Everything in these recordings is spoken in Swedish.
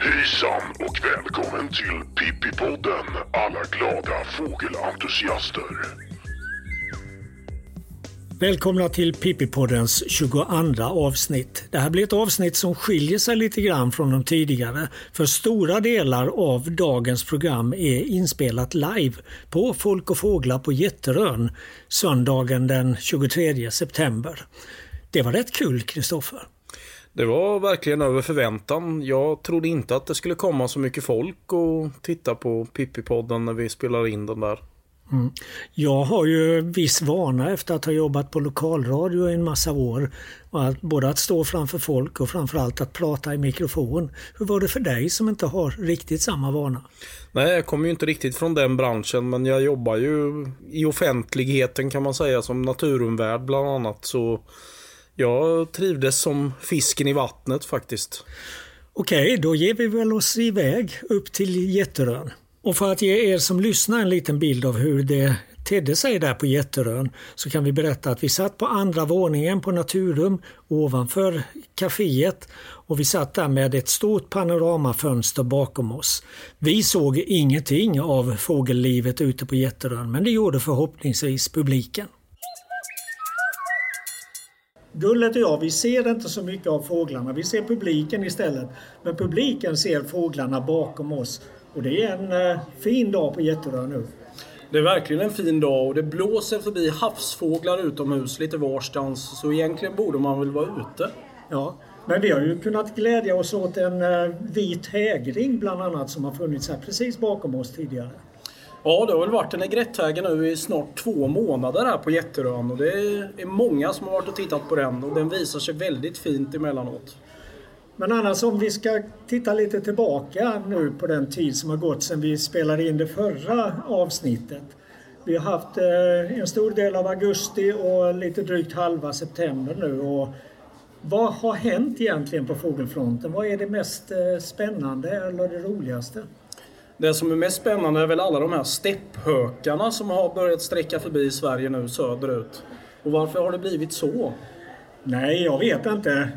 Hejsan och välkommen till Pippipodden alla glada fågelentusiaster. Välkomna till Pippipoddens 22 avsnitt. Det här blir ett avsnitt som skiljer sig lite grann från de tidigare för stora delar av dagens program är inspelat live på Folk och Fåglar på Jätterön söndagen den 23 september. Det var rätt kul Kristoffer. Det var verkligen över förväntan. Jag trodde inte att det skulle komma så mycket folk och titta på Pippi-podden när vi spelar in den där. Mm. Jag har ju viss vana efter att ha jobbat på lokalradio i en massa år. Både att stå framför folk och framförallt att prata i mikrofon. Hur var det för dig som inte har riktigt samma vana? Nej, jag kommer ju inte riktigt från den branschen men jag jobbar ju i offentligheten kan man säga som naturumvärd bland annat. Så jag trivdes som fisken i vattnet faktiskt. Okej, då ger vi väl oss iväg upp till Jätterön. Och för att ge er som lyssnar en liten bild av hur det tedde sig där på Jätterön så kan vi berätta att vi satt på andra våningen på Naturum ovanför kaféet och vi satt där med ett stort panoramafönster bakom oss. Vi såg ingenting av fågellivet ute på Jätterön men det gjorde förhoppningsvis publiken. Gullet och jag, vi ser inte så mycket av fåglarna. Vi ser publiken istället. Men publiken ser fåglarna bakom oss. Och det är en eh, fin dag på Jätterö nu. Det är verkligen en fin dag och det blåser förbi havsfåglar utomhus lite varstans. Så egentligen borde man väl vara ute. Ja, men vi har ju kunnat glädja oss åt en eh, vit hägring bland annat som har funnits här precis bakom oss tidigare. Ja, det har väl varit en egretthäger nu i snart två månader här på Jätterön och det är många som har varit och tittat på den och den visar sig väldigt fint emellanåt. Men annars om vi ska titta lite tillbaka nu på den tid som har gått sedan vi spelade in det förra avsnittet. Vi har haft eh, en stor del av augusti och lite drygt halva september nu. Och vad har hänt egentligen på fågelfronten? Vad är det mest eh, spännande eller det roligaste? Det som är mest spännande är väl alla de här stepphökarna som har börjat sträcka förbi Sverige nu söderut. Och varför har det blivit så? Nej, jag vet inte.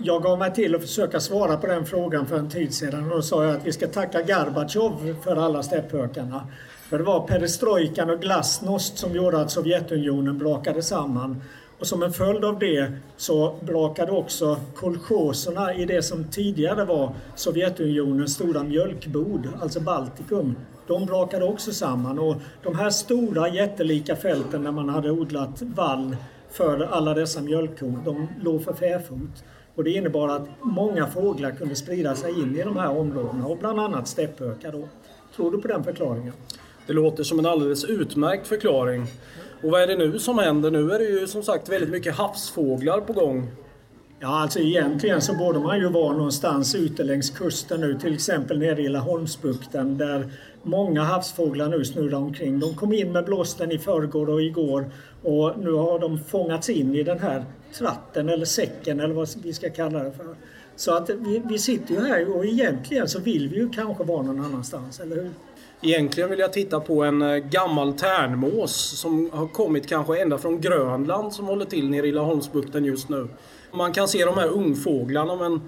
Jag gav mig till att försöka svara på den frågan för en tid sedan och då sa jag att vi ska tacka Gorbatjov för alla stepphökarna. För det var perestrojkan och glasnost som gjorde att Sovjetunionen brakade samman. Och som en följd av det så brakade också kolchoserna i det som tidigare var Sovjetunionens stora mjölkbod, alltså Baltikum. De brakade också samman och de här stora jättelika fälten där man hade odlat vall för alla dessa mjölkkor, de låg för fäfot. Och det innebar att många fåglar kunde sprida sig in i de här områdena och bland annat stepphökar då. Tror du på den förklaringen? Det låter som en alldeles utmärkt förklaring. Och vad är det nu som händer? Nu är det ju som sagt väldigt mycket havsfåglar på gång. Ja, alltså egentligen så borde man ju vara någonstans ute längs kusten nu, till exempel nere i Laholmsbukten där många havsfåglar nu snurrar omkring. De kom in med blåsten i förrgår och igår och nu har de fångats in i den här tratten eller säcken eller vad vi ska kalla det för. Så att vi, vi sitter ju här och egentligen så vill vi ju kanske vara någon annanstans, eller hur? Egentligen vill jag titta på en eh, gammal tärnmås som har kommit kanske ända från Grönland som håller till nere i Laholmsbukten just nu. Man kan se de här ungfåglarna men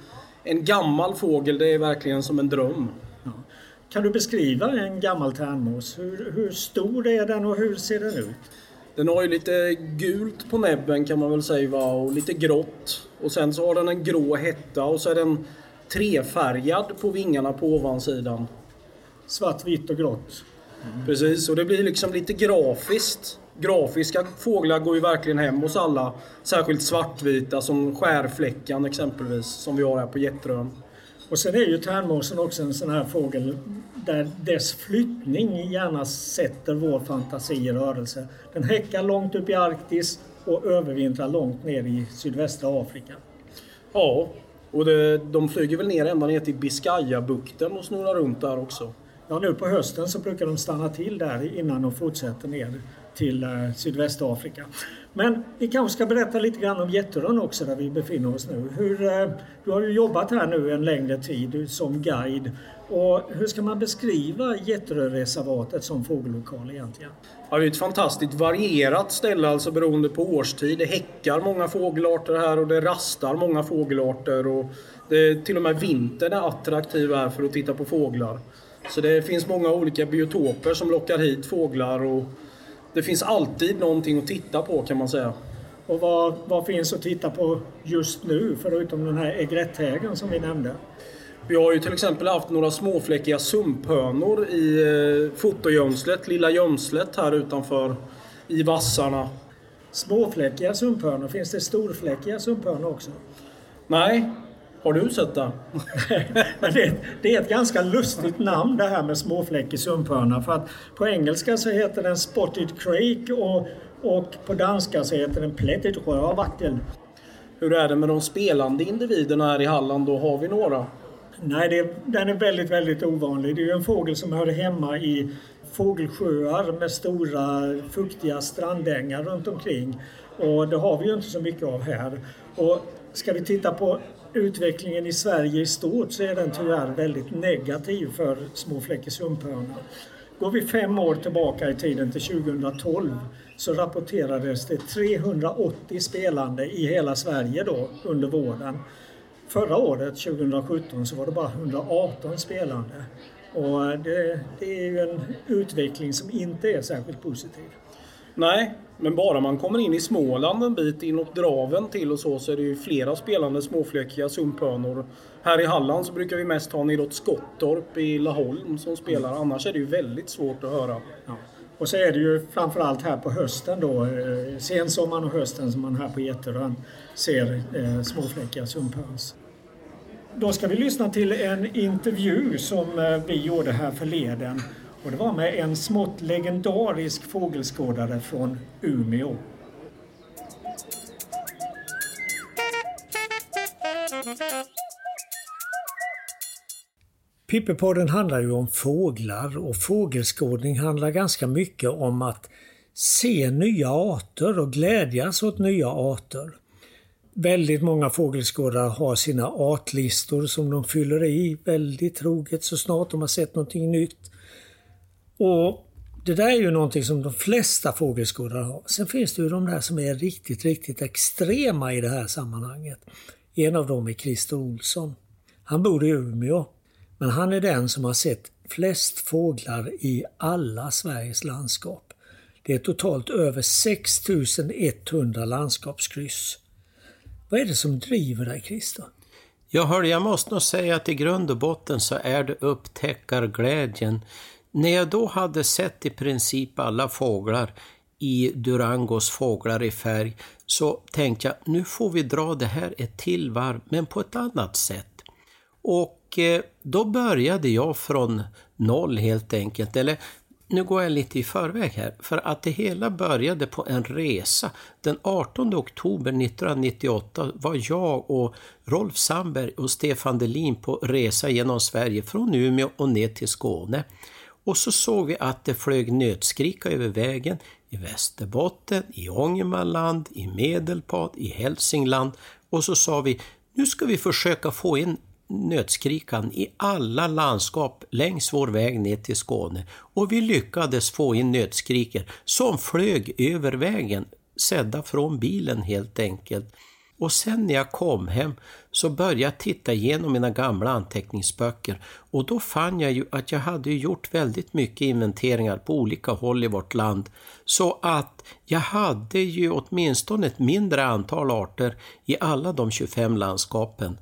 en gammal fågel det är verkligen som en dröm. Ja. Kan du beskriva en gammal tärnmås? Hur, hur stor är den och hur ser den ut? Den har ju lite gult på näbben kan man väl säga va? och lite grått. Och sen så har den en grå hetta och så är den trefärgad på vingarna på ovansidan. Svart, vitt och grått. Mm. Precis, och det blir liksom lite grafiskt. Grafiska fåglar går ju verkligen hem hos alla. Särskilt svartvita som skärfläckan exempelvis, som vi har här på Jätterön. Och sen är ju tärnmåsen också en sån här fågel där dess flyttning gärna sätter vår fantasi i rörelse. Den häckar långt upp i Arktis och övervintrar långt ner i sydvästra Afrika. Ja, och det, de flyger väl ner ända ner till Biscayabukten och snurrar runt där också. Ja, nu på hösten så brukar de stanna till där innan de fortsätter ner till eh, Sydvästafrika. Men vi kanske ska berätta lite grann om Jätterön också där vi befinner oss nu. Hur, eh, du har ju jobbat här nu en längre tid som guide. Och hur ska man beskriva Jätteröreservatet som fågellokal egentligen? Ja, det är ett fantastiskt varierat ställe alltså beroende på årstid. Det häckar många fågelarter här och det rastar många fågelarter. Och det, till och med vintern är attraktiv här för att titta på fåglar. Så det finns många olika biotoper som lockar hit fåglar och det finns alltid någonting att titta på kan man säga. Och vad, vad finns att titta på just nu förutom den här egretthägen som vi nämnde? Vi har ju till exempel haft några småfläckiga sumphönor i eh, fotogömslet, lilla gömslet här utanför i vassarna. Småfläckiga sumphönor, finns det storfläckiga sumphönor också? Nej, har du sett det? Det, det, är ett ganska lustigt namn det här med småfläckig sumphörna. För att på engelska så heter den Spotted Crake och, och på danska så heter den Plättet Rövartel. Hur är det med de spelande individerna här i Halland då? Har vi några? Nej, det, den är väldigt, väldigt ovanlig. Det är en fågel som hör hemma i fågelsjöar med stora fuktiga strandängar runt omkring. Och det har vi ju inte så mycket av här. Och ska vi titta på utvecklingen i Sverige i stort så är den tyvärr väldigt negativ för småfläckig sumphörna. Går vi fem år tillbaka i tiden till 2012 så rapporterades det 380 spelande i hela Sverige då under våren. Förra året, 2017, så var det bara 118 spelande. Och det, det är ju en utveckling som inte är särskilt positiv. Nej, men bara man kommer in i Småland en bit inåt Draven till och så så är det ju flera spelande småfläckiga sumphönor. Här i Halland så brukar vi mest ha nedåt Skottorp i Laholm som spelar. Annars är det ju väldigt svårt att höra. Ja. Och så är det ju framförallt här på hösten då, eh, sensommaren och hösten som man här på Jätterön ser eh, småfläckiga sumphöns. Då ska vi lyssna till en intervju som eh, vi gjorde här förleden och det var med en smått legendarisk fågelskådare från Umeå. Pippepodden handlar ju om fåglar och fågelskådning handlar ganska mycket om att se nya arter och glädjas åt nya arter. Väldigt många fågelskådare har sina artlistor som de fyller i väldigt troget så snart de har sett någonting nytt. Och Det där är ju någonting som de flesta fågelskådare har. Sen finns det ju de där som är riktigt, riktigt extrema i det här sammanhanget. En av dem är Christer Olsson. Han bor i Umeå, men han är den som har sett flest fåglar i alla Sveriges landskap. Det är totalt över 6100 landskapskryss. Vad är det som driver dig Christer? Jag hör, jag måste nog säga att i grund och botten så är det upptäckarglädjen när jag då hade sett i princip alla fåglar i Durangos Fåglar i färg så tänkte jag nu får vi dra det här ett till varv men på ett annat sätt. Och eh, då började jag från noll helt enkelt. Eller nu går jag lite i förväg här, för att det hela började på en resa. Den 18 oktober 1998 var jag och Rolf Sandberg och Stefan Delin på resa genom Sverige från Umeå och ner till Skåne. Och så såg vi att det flög nötskrika över vägen i Västerbotten, i Ångermanland, i Medelpad, i Hälsingland. Och så sa vi, nu ska vi försöka få in nötskrikan i alla landskap längs vår väg ner till Skåne. Och vi lyckades få in nötskriker som flög över vägen, sedda från bilen helt enkelt. Och sen när jag kom hem så började jag titta igenom mina gamla anteckningsböcker och då fann jag ju att jag hade gjort väldigt mycket inventeringar på olika håll i vårt land. Så att jag hade ju åtminstone ett mindre antal arter i alla de 25 landskapen.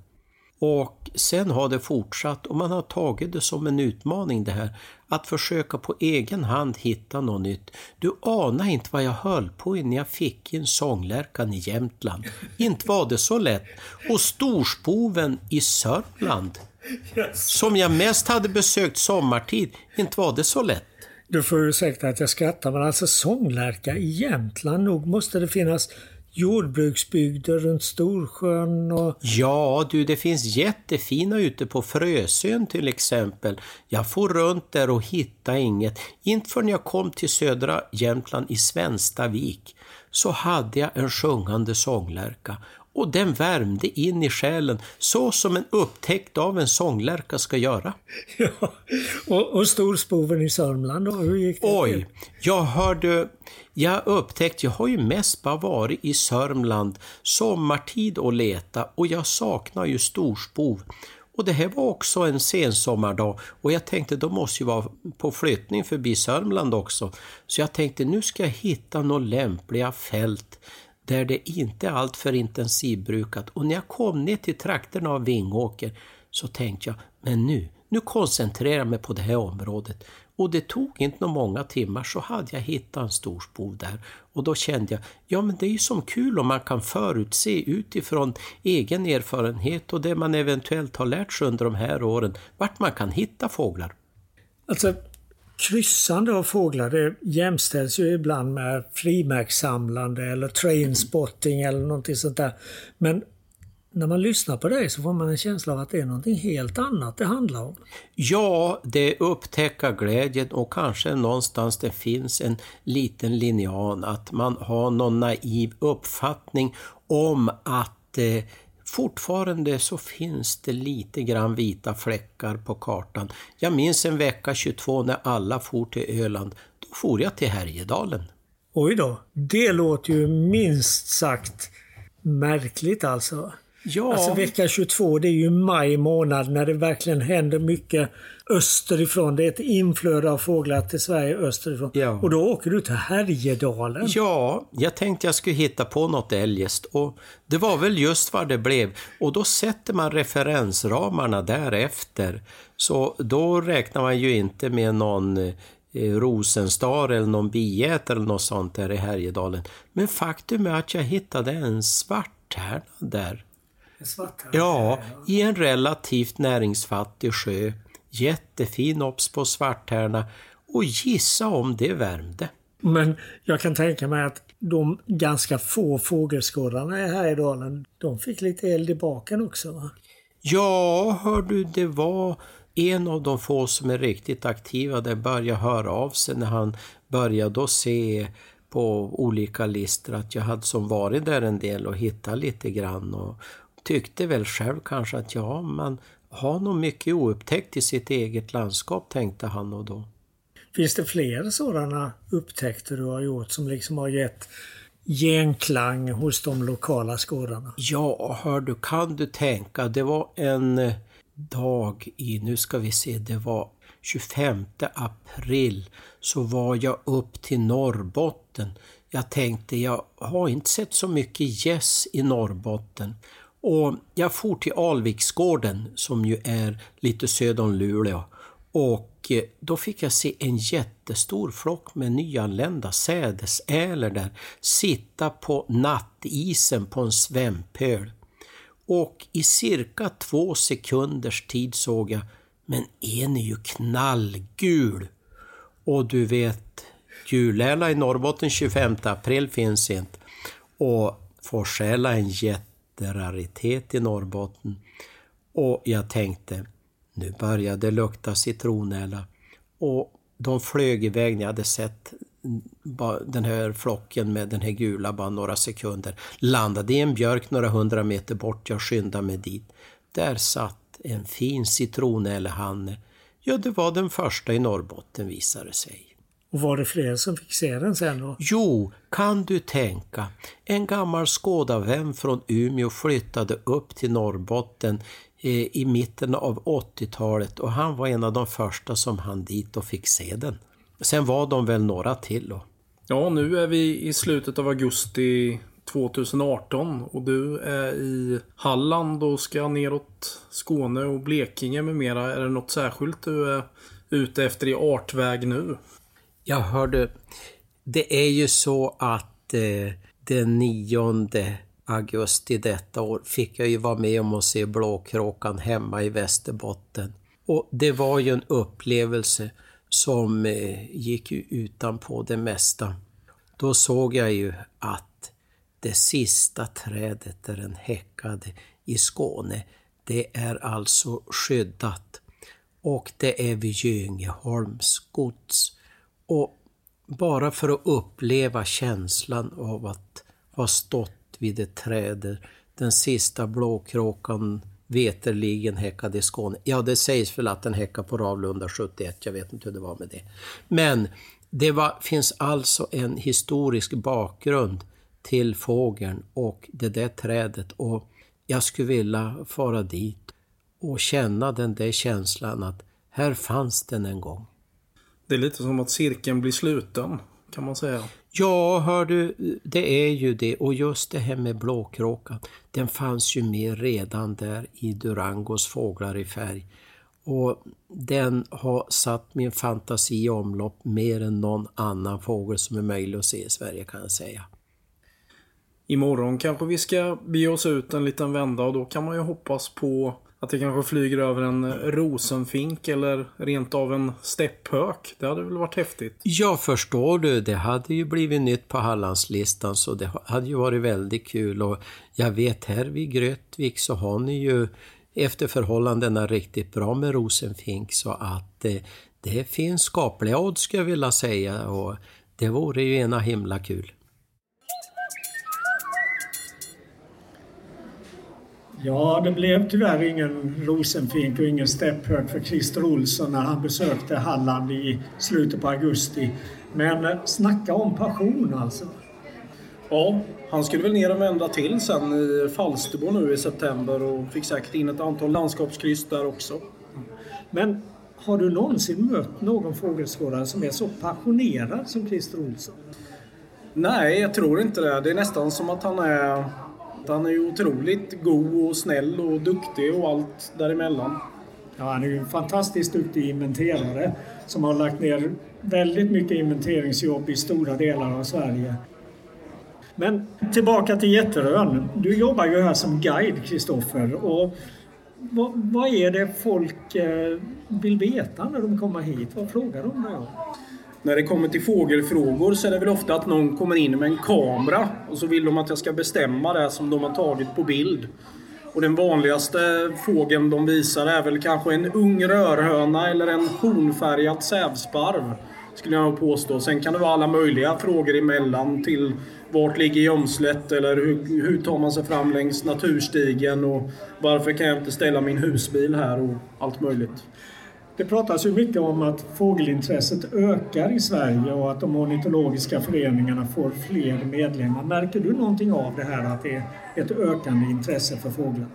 Och sen har det fortsatt och man har tagit det som en utmaning det här. Att försöka på egen hand hitta något nytt. Du anar inte vad jag höll på när jag fick in sånglärkan i Jämtland. Inte var det så lätt. Och storspoven i Sörmland. Som jag mest hade besökt sommartid. Inte var det så lätt. Du får ursäkta att jag skrattar men alltså sånglärka i Jämtland, nog måste det finnas jordbruksbygder runt Storsjön och... Ja du, det finns jättefina ute på Frösön till exempel. Jag får runt där och hittade inget. Inte förrän jag kom till södra Jämtland i Svenstavik så hade jag en sjungande sånglärka och den värmde in i själen så som en upptäckt av en sånglärka ska göra. Ja, och, och storspoven i Sörmland då, hur gick det Oj, jag hörde, jag upptäckte, jag har ju mest bara varit i Sörmland sommartid och leta och jag saknar ju storspov. Och det här var också en sensommardag och jag tänkte då måste jag vara på flyttning förbi Sörmland också. Så jag tänkte nu ska jag hitta några lämpliga fält där det inte är alltför intensivbrukat. Och när jag kom ner till trakterna av Vingåker så tänkte jag, men nu, nu koncentrerar jag mig på det här området. Och det tog inte några många timmar så hade jag hittat en storspov där. Och då kände jag, ja men det är ju som kul om man kan förutse utifrån egen erfarenhet och det man eventuellt har lärt sig under de här åren, vart man kan hitta fåglar. Alltså, kryssande av fåglar det jämställs ju ibland med frimärkssamlande eller trainspotting eller någonting sånt där. Men när man lyssnar på dig så får man en känsla av att det är någonting helt annat det handlar om. Ja, det är upptäcka glädjen och kanske någonstans det finns en liten linjan att man har någon naiv uppfattning om att eh, fortfarande så finns det lite grann vita fläckar på kartan. Jag minns en vecka 22 när alla for till Öland. Då for jag till Härjedalen. Oj då, det låter ju minst sagt märkligt alltså. Ja. Alltså vecka 22 det är ju maj månad när det verkligen händer mycket österifrån. Det är ett inflöde av fåglar till Sverige österifrån. Ja. Och då åker du till Härjedalen. Ja, jag tänkte jag skulle hitta på något eljest och det var väl just vad det blev. Och då sätter man referensramarna därefter. Så då räknar man ju inte med någon eh, rosenstar eller någon biätare eller något sånt där i Härjedalen. Men faktum är att jag hittade en svarttärna där. Ja, i en relativt näringsfattig sjö. Jättefin obs på svarttärna och gissa om det värmde. Men jag kan tänka mig att de ganska få fågelskådarna här i dalen, de fick lite eld i baken också va? Ja, hör du, det var en av de få som är riktigt aktiva där började höra av sig när han började då se på olika listor att jag hade som varit där en del och hittat lite grann och tyckte väl själv kanske att ja, man har nog mycket oupptäckt i sitt eget landskap, tänkte han och då. Finns det fler sådana upptäckter du har gjort som liksom har gett genklang hos de lokala skådarna? Ja, hör du, kan du tänka, det var en eh, dag i, nu ska vi se, det var 25 april, så var jag upp till Norrbotten. Jag tänkte, jag har inte sett så mycket gäss i Norrbotten. Och jag for till Alviksgården som ju är lite söder om Luleå. Och eh, då fick jag se en jättestor flock med nyanlända sädesäler där sitta på nattisen på en svämpöl. Och i cirka två sekunders tid såg jag, men en är ju knallgul. Och du vet, gulärla i Norrbotten 25 april finns inte. Och Forsäla är en jätte jätteraritet i Norrbotten. Och jag tänkte, nu började det lukta citronella. Och de flög iväg när jag hade sett den här flocken med den här gula bara några sekunder. Landade i en björk några hundra meter bort, jag skyndade mig dit. Där satt en fin citronellehanne. Ja, det var den första i Norrbotten visade det sig. Och var det fler som fick se den sen då? Jo, kan du tänka. En gammal skådavän från Umeå flyttade upp till Norrbotten eh, i mitten av 80-talet och han var en av de första som han dit och fick se den. Sen var de väl några till då. Ja, nu är vi i slutet av augusti 2018 och du är i Halland och ska neråt Skåne och Blekinge med mera. Är det något särskilt du är ute efter i artväg nu? Jag hörde, det är ju så att eh, den 9 augusti detta år fick jag ju vara med om att se Blåkråkan hemma i Västerbotten. Och det var ju en upplevelse som eh, gick ju utanpå det mesta. Då såg jag ju att det sista trädet där den häckade i Skåne, det är alltså skyddat. Och det är vid Göingeholms gods. Och bara för att uppleva känslan av att ha stått vid ett träd den sista blåkråkan veterligen häckade i Skåne. Ja, det sägs väl att den häckade på Ravlunda 71, jag vet inte hur det var med det. Men det var, finns alltså en historisk bakgrund till fågeln och det där trädet och jag skulle vilja fara dit och känna den där känslan att här fanns den en gång. Det är lite som att cirkeln blir sluten, kan man säga. Ja, hör du, det är ju det. Och just det här med blåkråkan, den fanns ju med redan där i Durangos Fåglar i färg. Och den har satt min fantasi i omlopp mer än någon annan fågel som är möjlig att se i Sverige kan jag säga. Imorgon kanske vi ska bege oss ut en liten vända och då kan man ju hoppas på att det kanske flyger över en rosenfink eller rent av en stepphök. Det hade väl varit häftigt? Ja, förstår du. Det hade ju blivit nytt på Hallandslistan så det hade ju varit väldigt kul. Och jag vet här vid Grötvik så har ni ju efter förhållandena riktigt bra med rosenfink så att eh, det finns skapliga odds skulle jag vilja säga och det vore ju ena himla kul. Ja, det blev tyvärr ingen rosenfink och ingen stepphök för Christer Olsson när han besökte Halland i slutet på augusti. Men eh, snacka om passion alltså. Ja, han skulle väl ner och vända till sen i Falsterbo nu i september och fick säkert in ett antal landskapskryss där också. Men har du någonsin mött någon fågelskådare som är så passionerad som Christer Olsson? Nej, jag tror inte det. Det är nästan som att han är han är ju otroligt god och snäll och duktig och allt däremellan. Ja, han är ju en fantastiskt duktig inventerare som har lagt ner väldigt mycket inventeringsjobb i stora delar av Sverige. Men tillbaka till Jätterön. Du jobbar ju här som guide, Kristoffer. vad, vad, är det folk eh, vill veta när de kommer hit? Vad frågar de dig om? När det kommer till fågelfrågor så är det väl ofta att någon kommer in med en kamera och så vill de att jag ska bestämma det som de har tagit på bild. Och den vanligaste fågeln de visar är väl kanske en ung rörhöna eller en hornfärgad sävsparv. Skulle jag nog påstå. Sen kan det vara alla möjliga frågor emellan till vart ligger gömslet eller hur, hur tar man sig fram längs naturstigen och varför kan jag inte ställa min husbil här och allt möjligt. Det pratas ju mycket om att fågelintresset ökar i Sverige och att de ornitologiska föreningarna får fler medlemmar. Märker du någonting av det här att det är ett ökande intresse för fåglar?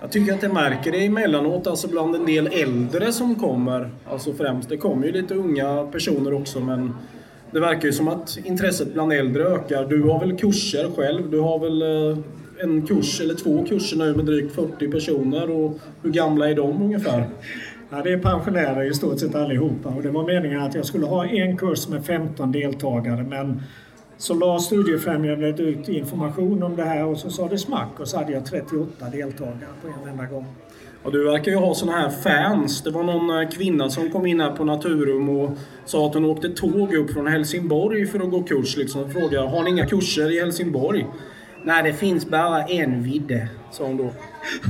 Jag tycker att jag märker det emellanåt, alltså bland en del äldre som kommer. Alltså främst, det kommer ju lite unga personer också men det verkar ju som att intresset bland äldre ökar. Du har väl kurser själv? Du har väl eh, en kurs eller två kurser nu med drygt 40 personer och hur gamla är de ungefär? Ja, det är pensionärer i stort sett allihopa och det var meningen att jag skulle ha en kurs med 15 deltagare men så la Studiefrämjandet ut information om det här och så sa det smack och så hade jag 38 deltagare på en enda gång. Och du verkar ju ha såna här fans. Det var någon eh, kvinna som kom in här på Naturum och sa att hon åkte tåg upp från Helsingborg för att gå kurs. Liksom. Frågade, har ni inga kurser i Helsingborg? Nej, det finns bara en vidde, sa hon då.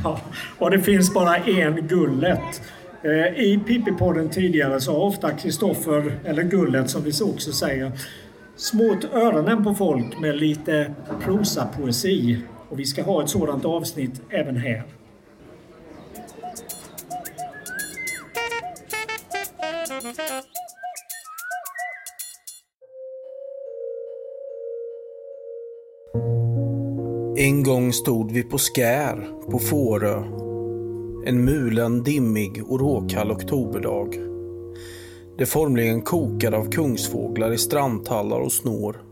Ja, och det finns bara en Gullet. Eh, I Pippi-podden tidigare så har ofta Kristoffer, eller Gullet som vi också säger, smått öronen på folk med lite prosapoesi. Och vi ska ha ett sådant avsnitt även här. En gång stod vi på Skär på Fårö en mulen, dimmig och råkall oktoberdag. Det formligen kokade av kungsfåglar i strandtallar och snår.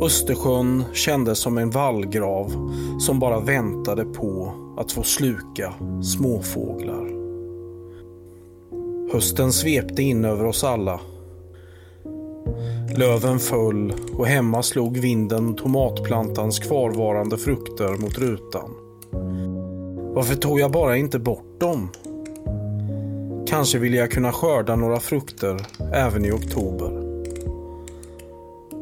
Östersjön kändes som en vallgrav som bara väntade på att få sluka småfåglar. Hösten svepte in över oss alla. Löven föll och hemma slog vinden tomatplantans kvarvarande frukter mot rutan. Varför tog jag bara inte bort dem? Kanske ville jag kunna skörda några frukter även i oktober.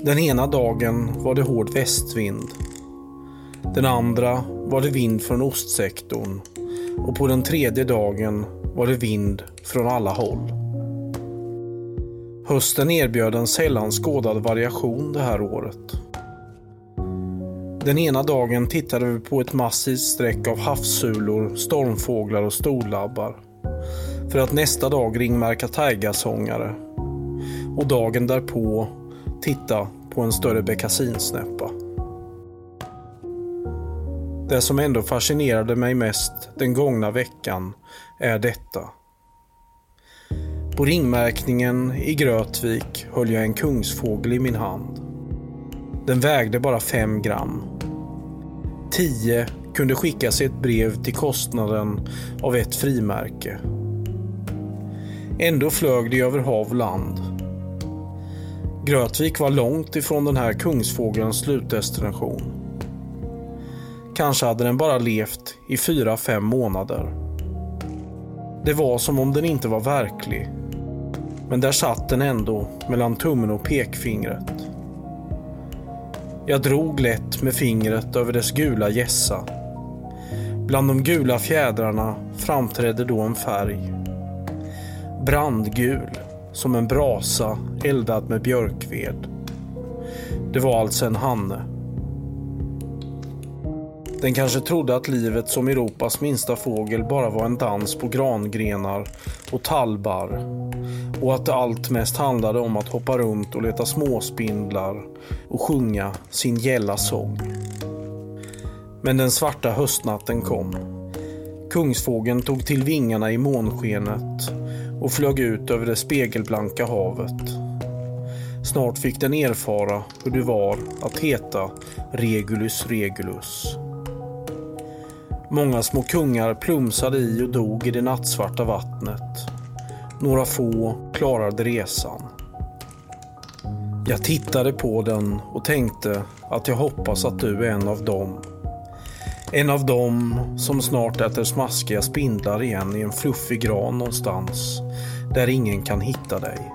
Den ena dagen var det hård västvind. Den andra var det vind från ostsektorn och på den tredje dagen var det vind från alla håll. Hösten erbjöd en sällan skådad variation det här året. Den ena dagen tittade vi på ett massivt streck av havssulor, stormfåglar och storlabbar. För att nästa dag ringmärka taigasångare. Och dagen därpå titta på en större beckasinsnäppa. Det som ändå fascinerade mig mest den gångna veckan är detta. På ringmärkningen i Grötvik höll jag en kungsfågel i min hand. Den vägde bara 5 gram. 10 kunde skickas ett brev till kostnaden av ett frimärke. Ändå flög de över hav och land. Grötvik var långt ifrån den här kungsfågelns slutdestination. Kanske hade den bara levt i 4-5 månader. Det var som om den inte var verklig. Men där satt den ändå mellan tummen och pekfingret. Jag drog lätt med fingret över dess gula gässa. Bland de gula fjädrarna framträdde då en färg. Brandgul, som en brasa eldad med björkved. Det var alltså en hanne. Den kanske trodde att livet som Europas minsta fågel bara var en dans på grangrenar och tallbar och att det allt mest handlade om att hoppa runt och leta småspindlar och sjunga sin gälla sång. Men den svarta höstnatten kom. Kungsfågeln tog till vingarna i månskenet och flög ut över det spegelblanka havet. Snart fick den erfara hur det var att heta Regulus Regulus. Många små kungar plumsade i och dog i det nattsvarta vattnet. Några få klarade resan. Jag tittade på den och tänkte att jag hoppas att du är en av dem. En av dem som snart äter smaskiga spindlar igen i en fluffig gran någonstans där ingen kan hitta dig.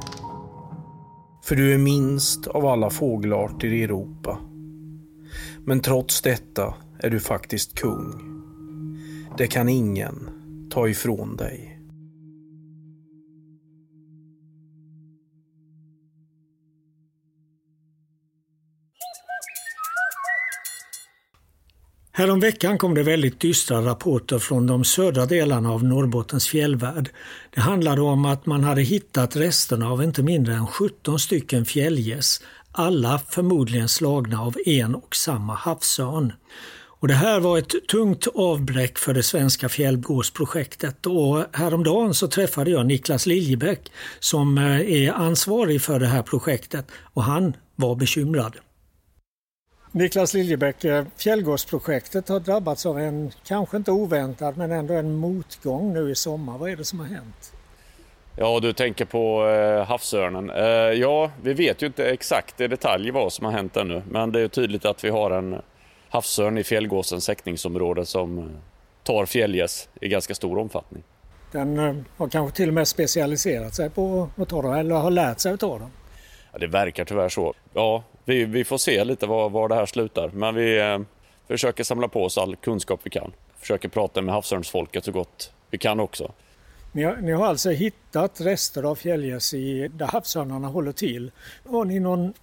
För du är minst av alla fågelarter i Europa. Men trots detta är du faktiskt kung. Det kan ingen ta ifrån dig. Häromveckan kom det väldigt dystra rapporter från de södra delarna av Norrbottens fjällvärld. Det handlade om att man hade hittat resterna av inte mindre än 17 stycken fjällgäss, alla förmodligen slagna av en och samma havsörn. Och det här var ett tungt avbräck för det svenska fjällgårdsprojektet och häromdagen så träffade jag Niklas Liljebäck som eh, är ansvarig för det här projektet och han var bekymrad. Niklas Liljebäck, eh, Fjällgårdsprojektet har drabbats av en, kanske inte oväntad, men ändå en motgång nu i sommar. Vad är det som har hänt? Ja, du tänker på eh, havsörnen. Eh, ja, vi vet ju inte exakt i detalj vad som har hänt ännu, men det är tydligt att vi har en havsörn i fjällgåsens säckningsområde som tar fjällgäss i ganska stor omfattning. Den har kanske till och med specialiserat sig på att ta dem, eller har lärt sig att ta dem? Ja, det verkar tyvärr så. Ja, vi, vi får se lite var, var det här slutar, men vi eh, försöker samla på oss all kunskap vi kan. Försöker prata med havsörnsfolket så gott vi kan också. Ni har, ni har alltså hittat rester av fjällgäss där havsörnarna håller till. Har ni någon,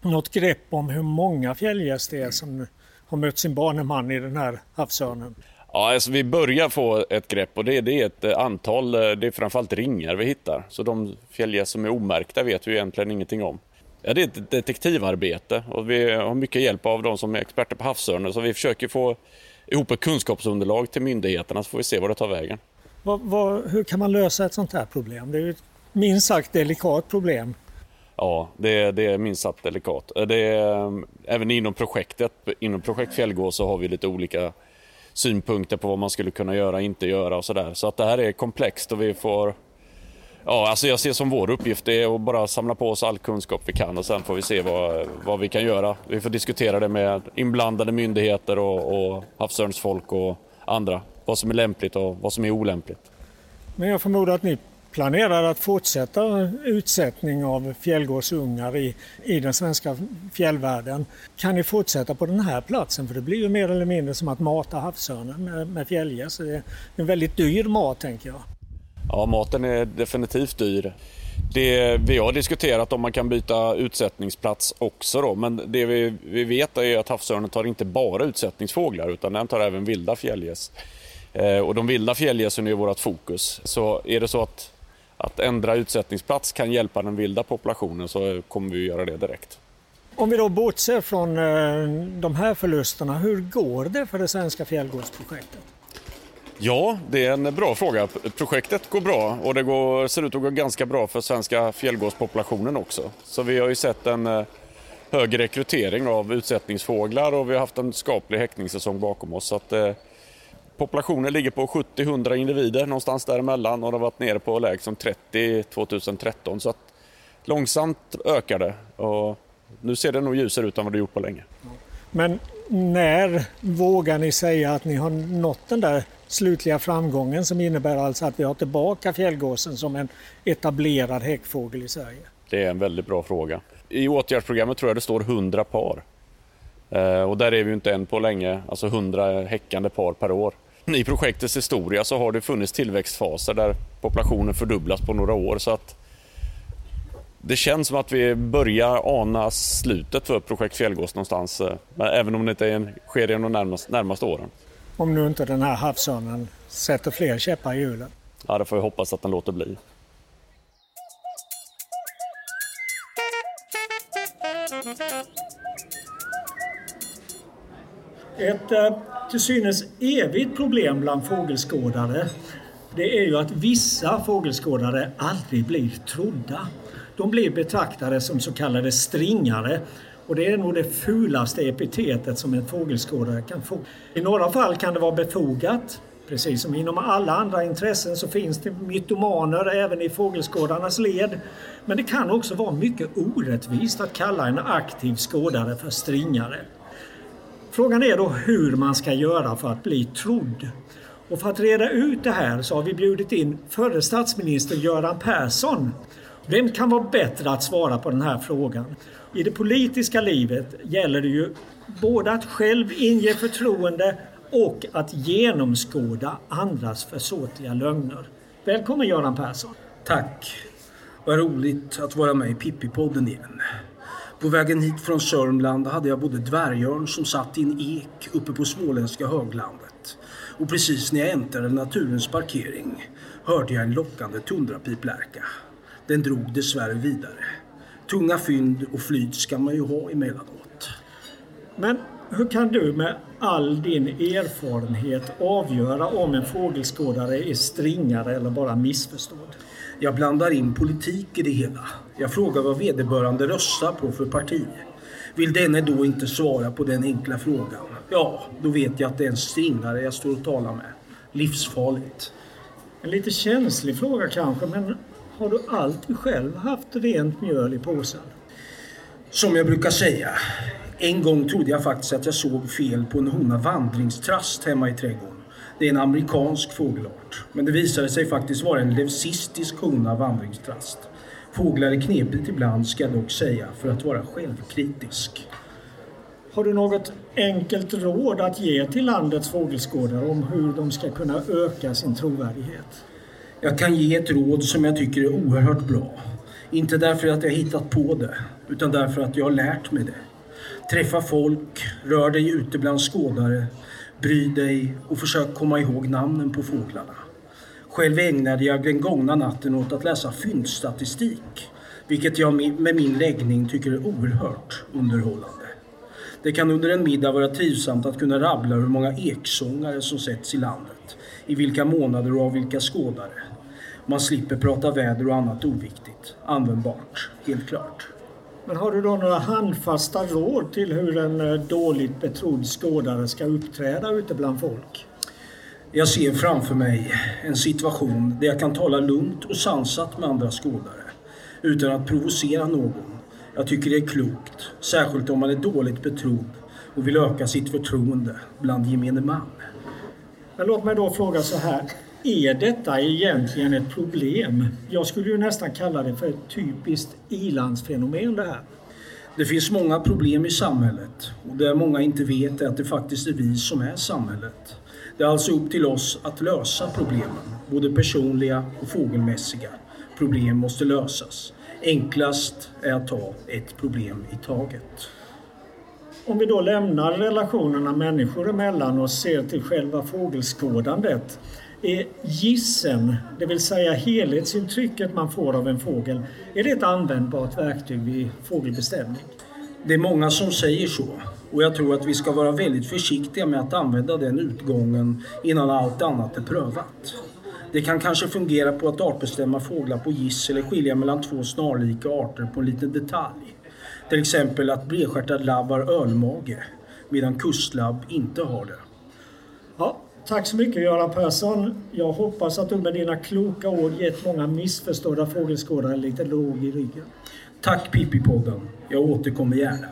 något grepp om hur många fjällgäss det är som har mött sin baneman i den här havsörnen? Ja, alltså vi börjar få ett grepp och det, det är ett eh, antal, eh, det är framförallt ringar vi hittar. Så de fjällgäss som är omärkta vet vi egentligen ingenting om. Ja, det är ett detektivarbete och vi har mycket hjälp av de som är experter på havsörnen så vi försöker få ihop ett kunskapsunderlag till myndigheterna så får vi se var det tar vägen. Vad, vad, hur kan man lösa ett sånt här problem? Det är ju ett minst sagt delikat problem. Ja, det, det är minst sagt delikat. Det är, även inom projektet, inom projekt Fjällgås så har vi lite olika synpunkter på vad man skulle kunna göra och inte göra och sådär. Så att det här är komplext och vi får Ja, alltså jag ser som vår uppgift är att bara samla på oss all kunskap vi kan och sen får vi se vad, vad vi kan göra. Vi får diskutera det med inblandade myndigheter och, och havsörnsfolk och andra. Vad som är lämpligt och vad som är olämpligt. Men jag förmodar att ni planerar att fortsätta utsättning av fjällgårdsungar i, i den svenska fjällvärlden. Kan ni fortsätta på den här platsen? För det blir ju mer eller mindre som att mata havsörnen med, med fjällgäss. Det är en väldigt dyr mat tänker jag. Ja, maten är definitivt dyr. Det vi har diskuterat om man kan byta utsättningsplats också då, men det vi, vi vet är att havsörnen tar inte bara utsättningsfåglar utan den tar även vilda fjällgäss. Eh, och de vilda fjällgässen är vårt fokus. Så är det så att, att ändra utsättningsplats kan hjälpa den vilda populationen så kommer vi göra det direkt. Om vi då bortser från eh, de här förlusterna, hur går det för det svenska fjällgårdsprojektet? Ja, det är en bra fråga. Projektet går bra och det går, ser ut att gå ganska bra för svenska fjällgårdspopulationen också. Så vi har ju sett en eh, hög rekrytering av utsättningsfåglar och vi har haft en skaplig häckningssäsong bakom oss. Så att, eh, populationen ligger på 70-100 individer någonstans däremellan och det har varit nere på lägst som 30 2013. Så att långsamt ökar det och nu ser det nog ljusare ut än vad det gjort på länge. Men när vågar ni säga att ni har nått den där slutliga framgången som innebär alltså att vi har tillbaka fjällgåsen som en etablerad häckfågel i Sverige? Det är en väldigt bra fråga. I åtgärdsprogrammet tror jag det står 100 par. Eh, och där är vi ju inte än på länge, alltså 100 häckande par per år. I projektets historia så har det funnits tillväxtfaser där populationen fördubblas på några år. Så att det känns som att vi börjar ana slutet för projekt Fjällgås någonstans, eh, även om det inte sker i de närmaste, närmaste åren. Om nu inte den här havsörnen sätter fler käppar i hjulen. Ja, det får vi hoppas att den låter bli. Ett eh, till synes evigt problem bland fågelskådare det är ju att vissa fågelskådare aldrig blir trodda. De blir betraktade som så kallade stringare och det är nog det fulaste epitetet som en fågelskådare kan få. I några fall kan det vara befogat. Precis som inom alla andra intressen så finns det mytomaner även i fågelskådarnas led. Men det kan också vara mycket orättvist att kalla en aktiv skådare för stringare. Frågan är då hur man ska göra för att bli trodd. Och för att reda ut det här så har vi bjudit in förre statsminister Göran Persson. Vem kan vara bättre att svara på den här frågan? I det politiska livet gäller det ju både att själv inge förtroende och att genomskåda andras försåtliga lögner. Välkommen Göran Persson! Tack! Vad roligt att vara med i Pippipodden igen. På vägen hit från Sörmland hade jag både dvärgörn som satt i en ek uppe på småländska höglandet. Och precis när jag äntrade naturens parkering hörde jag en lockande tundrapiplärka. Den drog dessvärre vidare. Tunga fynd och flyt ska man ju ha emellanåt. Men hur kan du med all din erfarenhet avgöra om en fågelskådare är stringare eller bara missförstådd? Jag blandar in politik i det hela. Jag frågar vad vederbörande röstar på för parti. Vill denne då inte svara på den enkla frågan, ja, då vet jag att det är en stringare jag står och talar med. Livsfarligt. En lite känslig fråga kanske, men har du alltid själv haft rent mjöl i påsen? Som jag brukar säga, en gång trodde jag faktiskt att jag såg fel på en hona vandringstrast hemma i trädgården. Det är en amerikansk fågelart. Men det visade sig faktiskt vara en leucistisk hona vandringstrast. Fåglar är knepigt ibland ska jag dock säga för att vara självkritisk. Har du något enkelt råd att ge till landets fågelskådare om hur de ska kunna öka sin trovärdighet? Jag kan ge ett råd som jag tycker är oerhört bra. Inte därför att jag hittat på det, utan därför att jag har lärt mig det. Träffa folk, rör dig ute bland skådare, bry dig och försök komma ihåg namnen på fåglarna. Själv ägnade jag den gångna natten åt att läsa fyndstatistik, vilket jag med min läggning tycker är oerhört underhållande. Det kan under en middag vara trivsamt att kunna rabbla hur många eksångare som sätts i landet, i vilka månader och av vilka skådare. Man slipper prata väder och annat oviktigt. Användbart, helt klart. Men har du då några handfasta råd till hur en eh, dåligt betrodd skådare ska uppträda ute bland folk? Jag ser framför mig en situation där jag kan tala lugnt och sansat med andra skådare utan att provocera någon. Jag tycker det är klokt, särskilt om man är dåligt betrodd och vill öka sitt förtroende bland gemene man. Men låt mig då fråga så här. Är detta egentligen ett problem? Jag skulle ju nästan kalla det för ett typiskt ilandsfenomen det här. Det finns många problem i samhället och det många inte vet är att det faktiskt är vi som är samhället. Det är alltså upp till oss att lösa problemen, både personliga och fågelmässiga. Problem måste lösas. Enklast är att ta ett problem i taget. Om vi då lämnar relationerna människor emellan och ser till själva fågelskådandet är gissen, det vill säga helhetsintrycket man får av en fågel, är det ett användbart verktyg vid fågelbestämning? Det är många som säger så och jag tror att vi ska vara väldigt försiktiga med att använda den utgången innan allt annat är prövat. Det kan kanske fungera på att artbestämma fåglar på giss eller skilja mellan två snarlika arter på en liten detalj. Till exempel att bredstjärtad labb har ölmage medan kustlabb inte har det. Ja, tack så mycket Göran Persson. Jag hoppas att du med dina kloka ord gett många missförstådda fågelskådare lite låg i ryggen. Tack Pippi-podden. Jag återkommer gärna.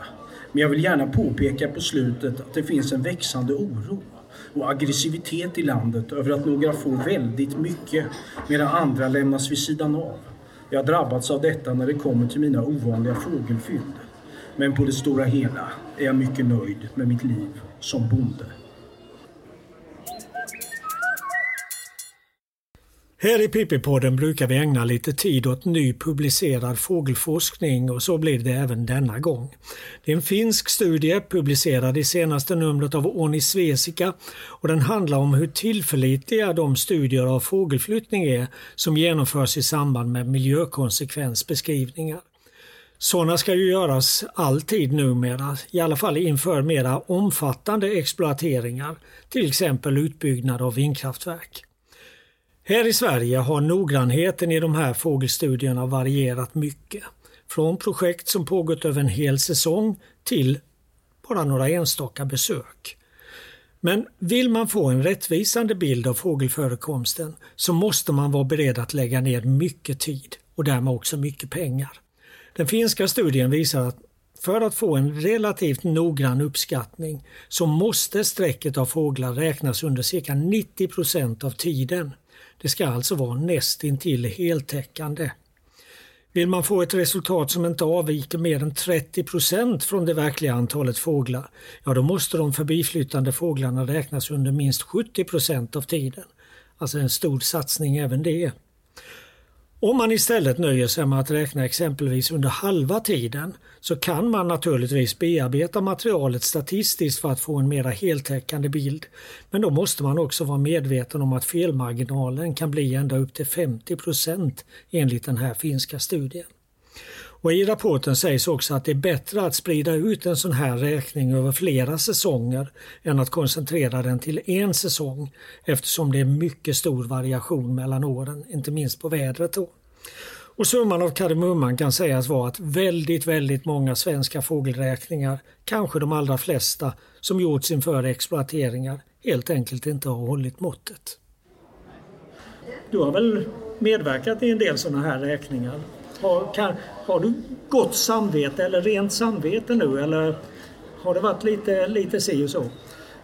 Men jag vill gärna påpeka på slutet att det finns en växande oro och aggressivitet i landet över att några får väldigt mycket medan andra lämnas vid sidan av. Jag har drabbats av detta när det kommer till mina ovanliga fågelfynd. Men på det stora hela är jag mycket nöjd med mitt liv som bonde. Här i Pippi-podden brukar vi ägna lite tid åt ny publicerad fågelforskning och så blir det även denna gång. Det är en finsk studie publicerad i senaste numret av Orni Svesica och den handlar om hur tillförlitliga de studier av fågelflyttning är som genomförs i samband med miljökonsekvensbeskrivningar. Sådana ska ju göras alltid numera, i alla fall inför mera omfattande exploateringar, till exempel utbyggnad av vindkraftverk. Här i Sverige har noggrannheten i de här fågelstudierna varierat mycket. Från projekt som pågått över en hel säsong till bara några enstaka besök. Men vill man få en rättvisande bild av fågelförekomsten så måste man vara beredd att lägga ner mycket tid och därmed också mycket pengar. Den finska studien visar att för att få en relativt noggrann uppskattning så måste sträcket av fåglar räknas under cirka 90 procent av tiden. Det ska alltså vara nästintill heltäckande. Vill man få ett resultat som inte avviker mer än 30 procent från det verkliga antalet fåglar, ja då måste de förbiflyttande fåglarna räknas under minst 70 procent av tiden. Alltså en stor satsning även det. Om man istället nöjer sig med att räkna exempelvis under halva tiden så kan man naturligtvis bearbeta materialet statistiskt för att få en mera heltäckande bild. Men då måste man också vara medveten om att felmarginalen kan bli ända upp till 50% enligt den här finska studien. Och I rapporten sägs också att det är bättre att sprida ut en sån här räkning över flera säsonger än att koncentrera den till en säsong eftersom det är mycket stor variation mellan åren, inte minst på vädret. Då. Och summan av kardemumman kan sägas vara att väldigt, väldigt många svenska fågelräkningar, kanske de allra flesta som gjorts inför exploateringar, helt enkelt inte har hållit måttet. Du har väl medverkat i en del sådana här räkningar? Har, kan, har du gott samvete eller rent samvete nu eller har det varit lite, lite si och så?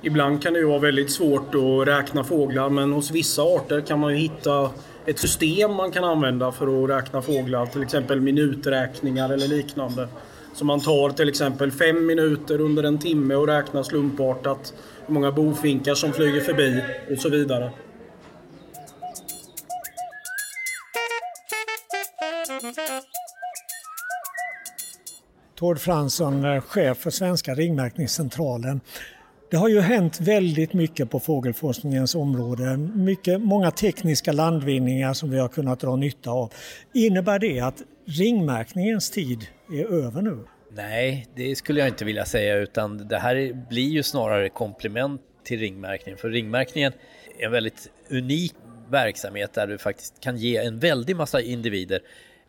Ibland kan det ju vara väldigt svårt att räkna fåglar men hos vissa arter kan man ju hitta ett system man kan använda för att räkna fåglar. Till exempel minuträkningar eller liknande. Så man tar till exempel fem minuter under en timme och räknar slumpartat hur många bofinkar som flyger förbi och så vidare. Tord Fransson, eh, chef för Svenska ringmärkningscentralen. Det har ju hänt väldigt mycket på fågelforskningens område. Mycket, många tekniska landvinningar som vi har kunnat dra nytta av. Innebär det att ringmärkningens tid är över nu? Nej, det skulle jag inte vilja säga utan det här blir ju snarare komplement till ringmärkningen. För ringmärkningen är en väldigt unik verksamhet där du faktiskt kan ge en väldig massa individer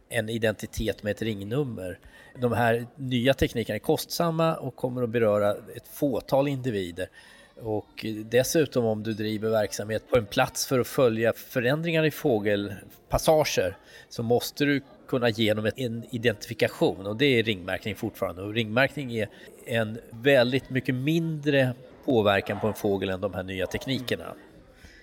en identitet med ett ringnummer. De här nya teknikerna är kostsamma och kommer att beröra ett fåtal individer. Och dessutom om du driver verksamhet på en plats för att följa förändringar i fågelpassager så måste du kunna ge dem en identifikation och det är ringmärkning fortfarande. Och ringmärkning är en väldigt mycket mindre påverkan på en fågel än de här nya teknikerna.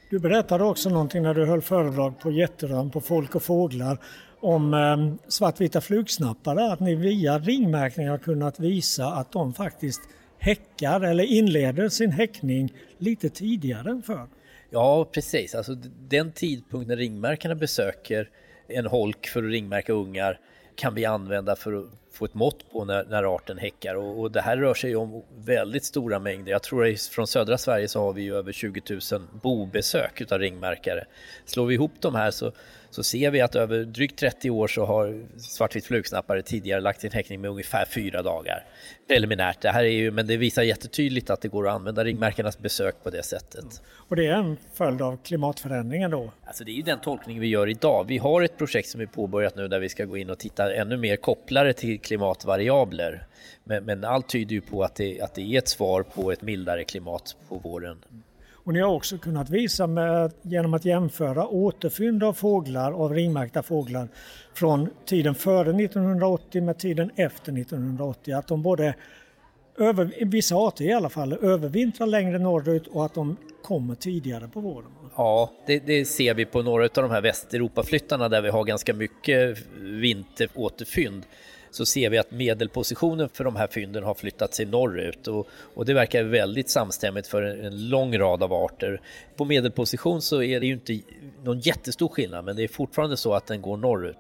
Du berättade också någonting när du höll föredrag på Jätterön på Folk och Fåglar om eh, svartvita flugsnappare, att ni via ringmärkning har kunnat visa att de faktiskt häckar eller inleder sin häckning lite tidigare än förr. Ja, precis. Alltså, den tidpunkt när ringmärkarna besöker en holk för att ringmärka ungar kan vi använda för att få ett mått på när, när arten häckar och, och, det här rör sig om väldigt stora mängder. Jag tror att från södra Sverige så har vi över 20 000 bobesök utav ringmärkare. Slår vi ihop de här så, så ser vi att över drygt 30 år så har svartvit flugsnappare tidigare lagt sin häckning med ungefär fyra dagar. Preliminärt, det här är ju, men det visar jättetydligt att det går att använda ringmärkarnas besök på det sättet. Och det är en följd av klimatförändringen då? Alltså det är ju den tolkning vi gör idag. Vi har ett projekt som är påbörjat nu där vi ska gå in och titta ännu mer kopplare till klimatvariabler. Men, men allt tyder ju på att det, att det är ett svar på ett mildare klimat på våren. Och ni har också kunnat visa med, genom att jämföra återfynd av fåglar, av ringmärkta fåglar från tiden före 1980 med tiden efter 1980 att de både över, vissa arter i alla fall övervintrar längre norrut och att de kommer tidigare på våren. Ja, det, det ser vi på några av de här Västeuropaflyttarna där vi har ganska mycket vinteråterfynd så ser vi att medelpositionen för de här fynden har flyttat sig norrut och, och det verkar väldigt samstämmigt för en, en, lång rad av arter. På medelposition så är det ju inte någon jättestor skillnad men det är fortfarande så att den går norrut.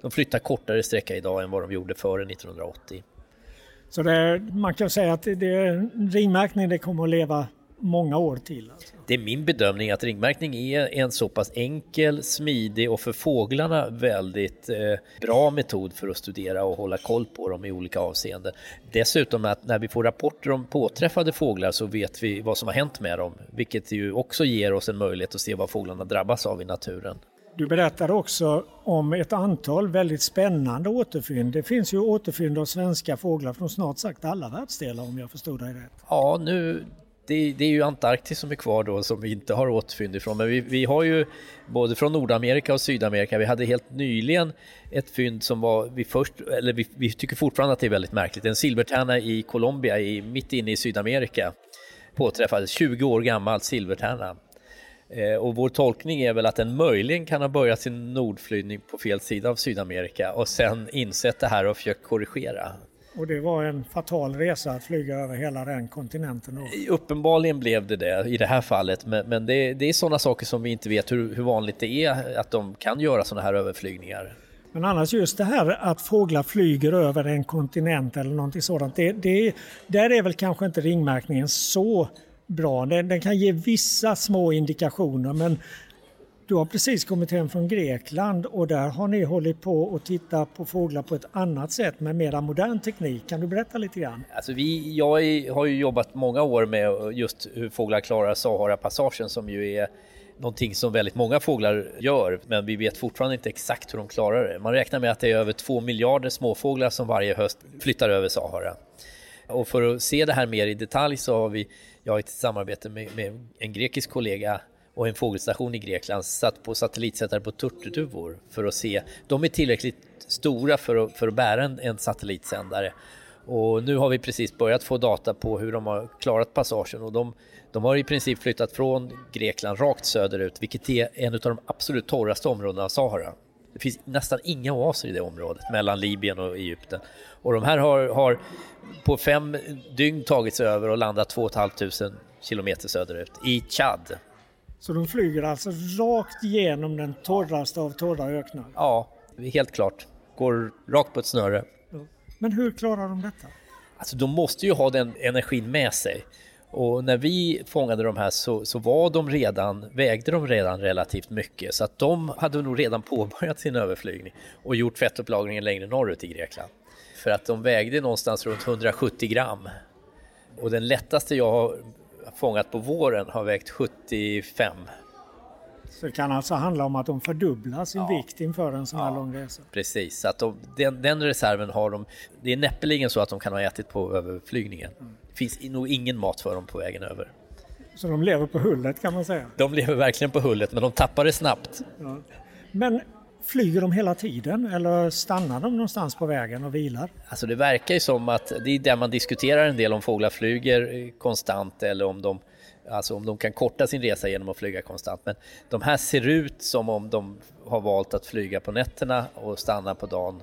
De flyttar kortare sträcka idag än vad de gjorde före 1980. Så det, man kan säga att det, det, ringmärkning det kommer att leva många år till. Alltså. Det är min bedömning att ringmärkning är en så pass enkel, smidig och för fåglarna väldigt eh, bra metod för att studera och hålla koll på dem i olika avseenden. Dessutom att när vi får rapporter om påträffade fåglar så vet vi vad som har hänt med dem, vilket ju också ger oss en möjlighet att se vad fåglarna drabbas av i naturen. Du berättade också om ett antal väldigt spännande återfynd. Det finns ju återfynd av svenska fåglar från snart sagt alla världsdelar om jag förstod dig rätt. Ja, nu det, det, är ju Antarktis som är kvar då som vi inte har återfynd ifrån. Men vi, vi, har ju både från Nordamerika och Sydamerika. Vi hade helt nyligen ett fynd som var vi först, eller vi, vi tycker fortfarande att det är väldigt märkligt. En silvertärna i Colombia, i, mitt inne i Sydamerika, påträffades 20 år gammal silvertärna. Eh, och vår tolkning är väl att den möjligen kan ha börjat sin nordflygning på fel sida av Sydamerika och sen insett det här och försökt korrigera. Och det var en fatal resa att flyga över hela den kontinenten? Då. Uppenbarligen blev det det i det här fallet, men, men det, det, är sådana saker som vi inte vet hur, hur vanligt det är att de kan göra sådana här överflygningar. Men annars just det här att fåglar flyger över en kontinent eller någonting sådant, det, det, där är väl kanske inte ringmärkningen så bra. Den, den, kan ge vissa små indikationer men du har precis kommit hem från Grekland och där har ni hållit på och tittat på fåglar på ett annat sätt med mera modern teknik. Kan du berätta lite grann? Alltså vi, jag har ju jobbat många år med just hur fåglar klarar Sahara-passagen som ju är någonting som väldigt många fåglar gör, men vi vet fortfarande inte exakt hur de klarar det. Man räknar med att det är över två miljarder småfåglar som varje höst flyttar över Sahara. Och för att se det här mer i detalj så har vi, jag har ett samarbete med, med en grekisk kollega och en fågelstation i Grekland satt på satellitsättare på turturduvor för att se. De är tillräckligt stora för att, för att bära en, en satellitsändare. Och nu har vi precis börjat få data på hur de har klarat passagen och de, de har i princip flyttat från Grekland rakt söderut, vilket är en av de absolut torraste områdena av Sahara. Det finns nästan inga oaser i det området mellan Libyen och Egypten. Och de här har, har på fem dygn tagit sig över och landat 2 500 kilometer söderut i Chad så de flyger alltså rakt igenom den torraste av torra öknar? Ja, helt klart. Går rakt på ett snöre. Men hur klarar de detta? Alltså de måste ju ha den energin med sig. Och när vi fångade de här så, så var de redan, vägde de redan relativt mycket så att de hade nog redan påbörjat sin överflygning och gjort fettupplagringen längre norrut i Grekland. För att de vägde någonstans runt 170 gram. Och den lättaste jag har fångat på våren har vägt 75. Så det kan alltså handla om att de fördubblar sin ja. vikt inför en sån här lång resa? Precis, så att de, den, den, reserven har de. Det är näppeligen så att de kan ha ätit på överflygningen. Mm. Det finns nog ingen mat för dem på vägen över. Så de lever på hullet kan man säga? De lever verkligen på hullet, men de tappar det snabbt. Ja. Men Flyger de hela tiden eller stannar de någonstans på vägen och vilar? Alltså det verkar ju som att det är där man diskuterar en del om fåglar flyger konstant eller om de Alltså om de kan korta sin resa genom att flyga konstant. Men de här ser ut som om de har valt att flyga på nätterna och stanna på dagen.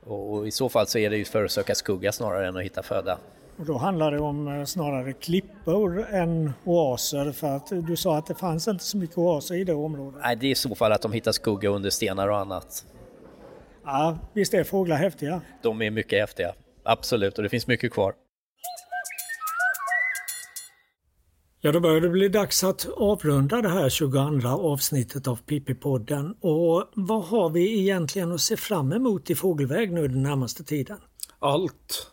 Och, och i så fall så är det ju för att söka skugga snarare än att hitta föda. Och då handlar det om eh, snarare klippor än oaser för att du sa att det fanns inte så mycket oaser i det området. Nej, det är i så fall att de hittar skugga under stenar och annat. Ja, visst är fåglar häftiga? De är mycket häftiga, absolut, och det finns mycket kvar. Ja, då börjar det bli dags att avrunda det här 22 avsnittet av Pippi-podden. Och vad har vi egentligen att se fram emot i fågelväg nu den närmaste tiden? Allt.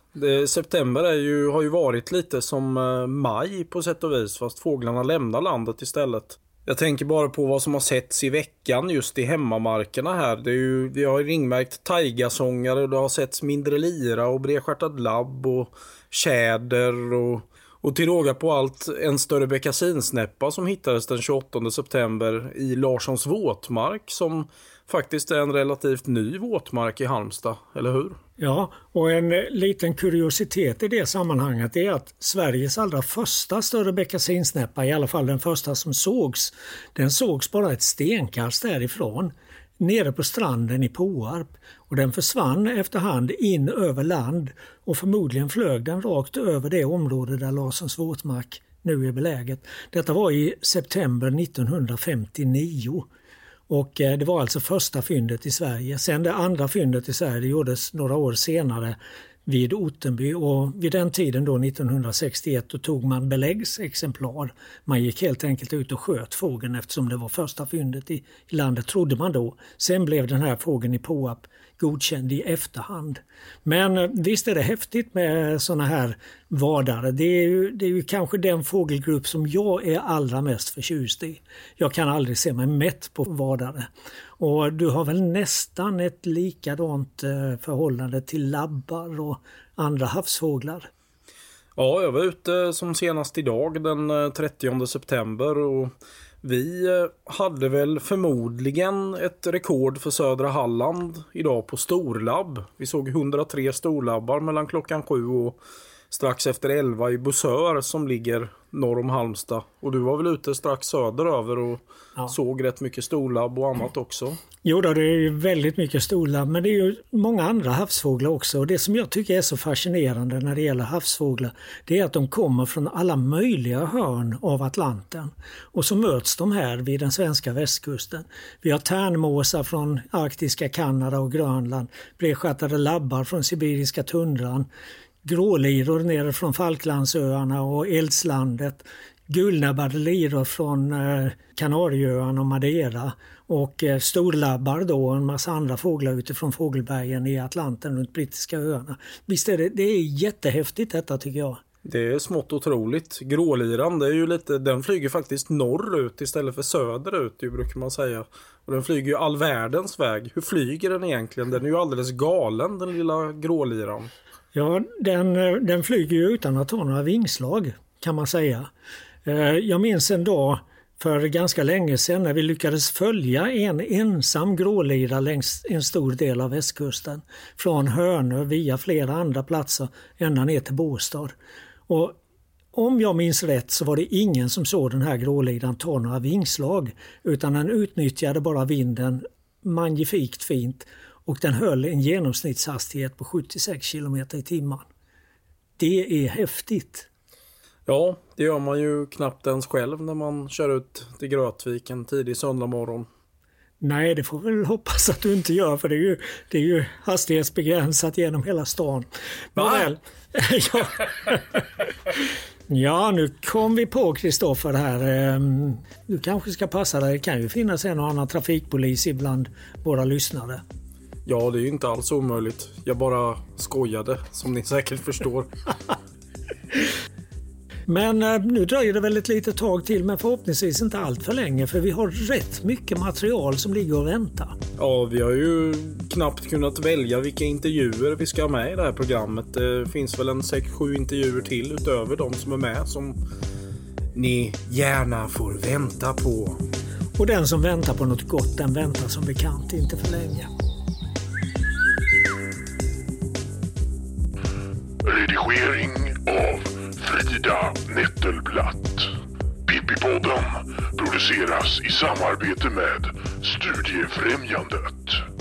September är ju, har ju varit lite som eh, maj på sätt och vis fast fåglarna lämnar landet istället. Jag tänker bara på vad som har setts i veckan just i hemmamarkerna här. Det är ju, vi har ringmärkt taigasångare och det har setts mindre lira och bredstjärtad labb och tjäder och och till råga på allt en större beckasinsnäppa som hittades den 28 september i Larssons våtmark som faktiskt är en relativt ny våtmark i Halmstad, eller hur? Ja, och en liten kuriositet i det sammanhanget är att Sveriges allra första större beckasinsnäppa, i alla fall den första som sågs, den sågs bara ett stenkast därifrån nere på stranden i Påarp och den försvann efterhand in över land och förmodligen flög den rakt över det område där Larssons våtmark nu är beläget. Detta var i september 1959 och eh, det var alltså första fyndet i Sverige. Sen det andra fyndet i Sverige gjordes några år senare vid Ottenby och vid den tiden då 1961 då tog man beläggsexemplar. Man gick helt enkelt ut och sköt fågeln eftersom det var första fyndet i, i landet trodde man då. Sen blev den här fågeln i Påarp godkänd i efterhand. Men eh, visst är det häftigt med sådana här vadare. Det är, ju, det är ju kanske den fågelgrupp som jag är allra mest förtjust i. Jag kan aldrig se mig mätt på vadare. Och du har väl nästan ett likadant eh, förhållande till labbar och andra havsfåglar? Ja, jag var ute eh, som senast idag den 30 september och vi eh, hade väl förmodligen ett rekord för södra Halland idag på storlabb. Vi såg 103 storlabbar mellan klockan 7 och strax efter 11 i Bussör som ligger norr om Halmstad. Och du var väl ute strax söderöver och ja. såg rätt mycket storlabb och annat också? Jo då, det är ju väldigt mycket storlabb men det är ju många andra havsfåglar också. Och det som jag tycker är så fascinerande när det gäller havsfåglar det är att de kommer från alla möjliga hörn av Atlanten. Och så möts de här vid den svenska västkusten. Vi har tärnmåsar från arktiska Kanada och Grönland, bredstjärtade labbar från sibiriska tundran, gråliror nere från Falklandsöarna och Eldslandet. Gulnäbbade liror från eh, Kanarieöarna och Madeira och eh, storlabbar då och en massa andra fåglar utifrån fågelbergen i Atlanten runt brittiska öarna. Visst är det, det är jättehäftigt detta tycker jag. Det är smått otroligt. Gråliran, det är ju lite, den flyger faktiskt norrut istället för söderut, brukar man säga. Och den flyger ju all världens väg. Hur flyger den egentligen? Den är ju alldeles galen, den lilla gråliran. Ja, den, eh, den flyger ju utan att ha några vingslag kan man säga. Eh, jag minns en dag för ganska länge sedan när vi lyckades följa en ensam grålira längs en stor del av västkusten. Från Hönö via flera andra platser ända ner till Båstad. Och om jag minns rätt så var det ingen som såg den här gråliran ta några vingslag utan den utnyttjade bara vinden magnifikt fint och den höll en genomsnittshastighet på 76 km i timmen. Det är häftigt. Ja, det gör man ju knappt ens själv när man kör ut till Grötvik en tidig söndag morgon. Nej, det får vi väl hoppas att du inte gör för det är ju, det är ju hastighetsbegränsat genom hela stan. Nåväl. ja. ja, nu kom vi på Kristoffer här. Ehm, du kanske ska passa dig. Det kan ju finnas en och annan trafikpolis ibland våra lyssnare. Ja, det är ju inte alls omöjligt. Jag bara skojade, som ni säkert förstår. Men eh, nu dröjer det väl ett litet tag till, men förhoppningsvis inte allt för länge, för vi har rätt mycket material som ligger och väntar. Ja, vi har ju knappt kunnat välja vilka intervjuer vi ska ha med i det här programmet. Det finns väl en 6-7 intervjuer till utöver de som är med som ni gärna får vänta på. Och den som väntar på något gott, den väntar som bekant inte för länge. Redigering av Frida Nettelblatt. Pippipodden produceras i samarbete med Studiefrämjandet.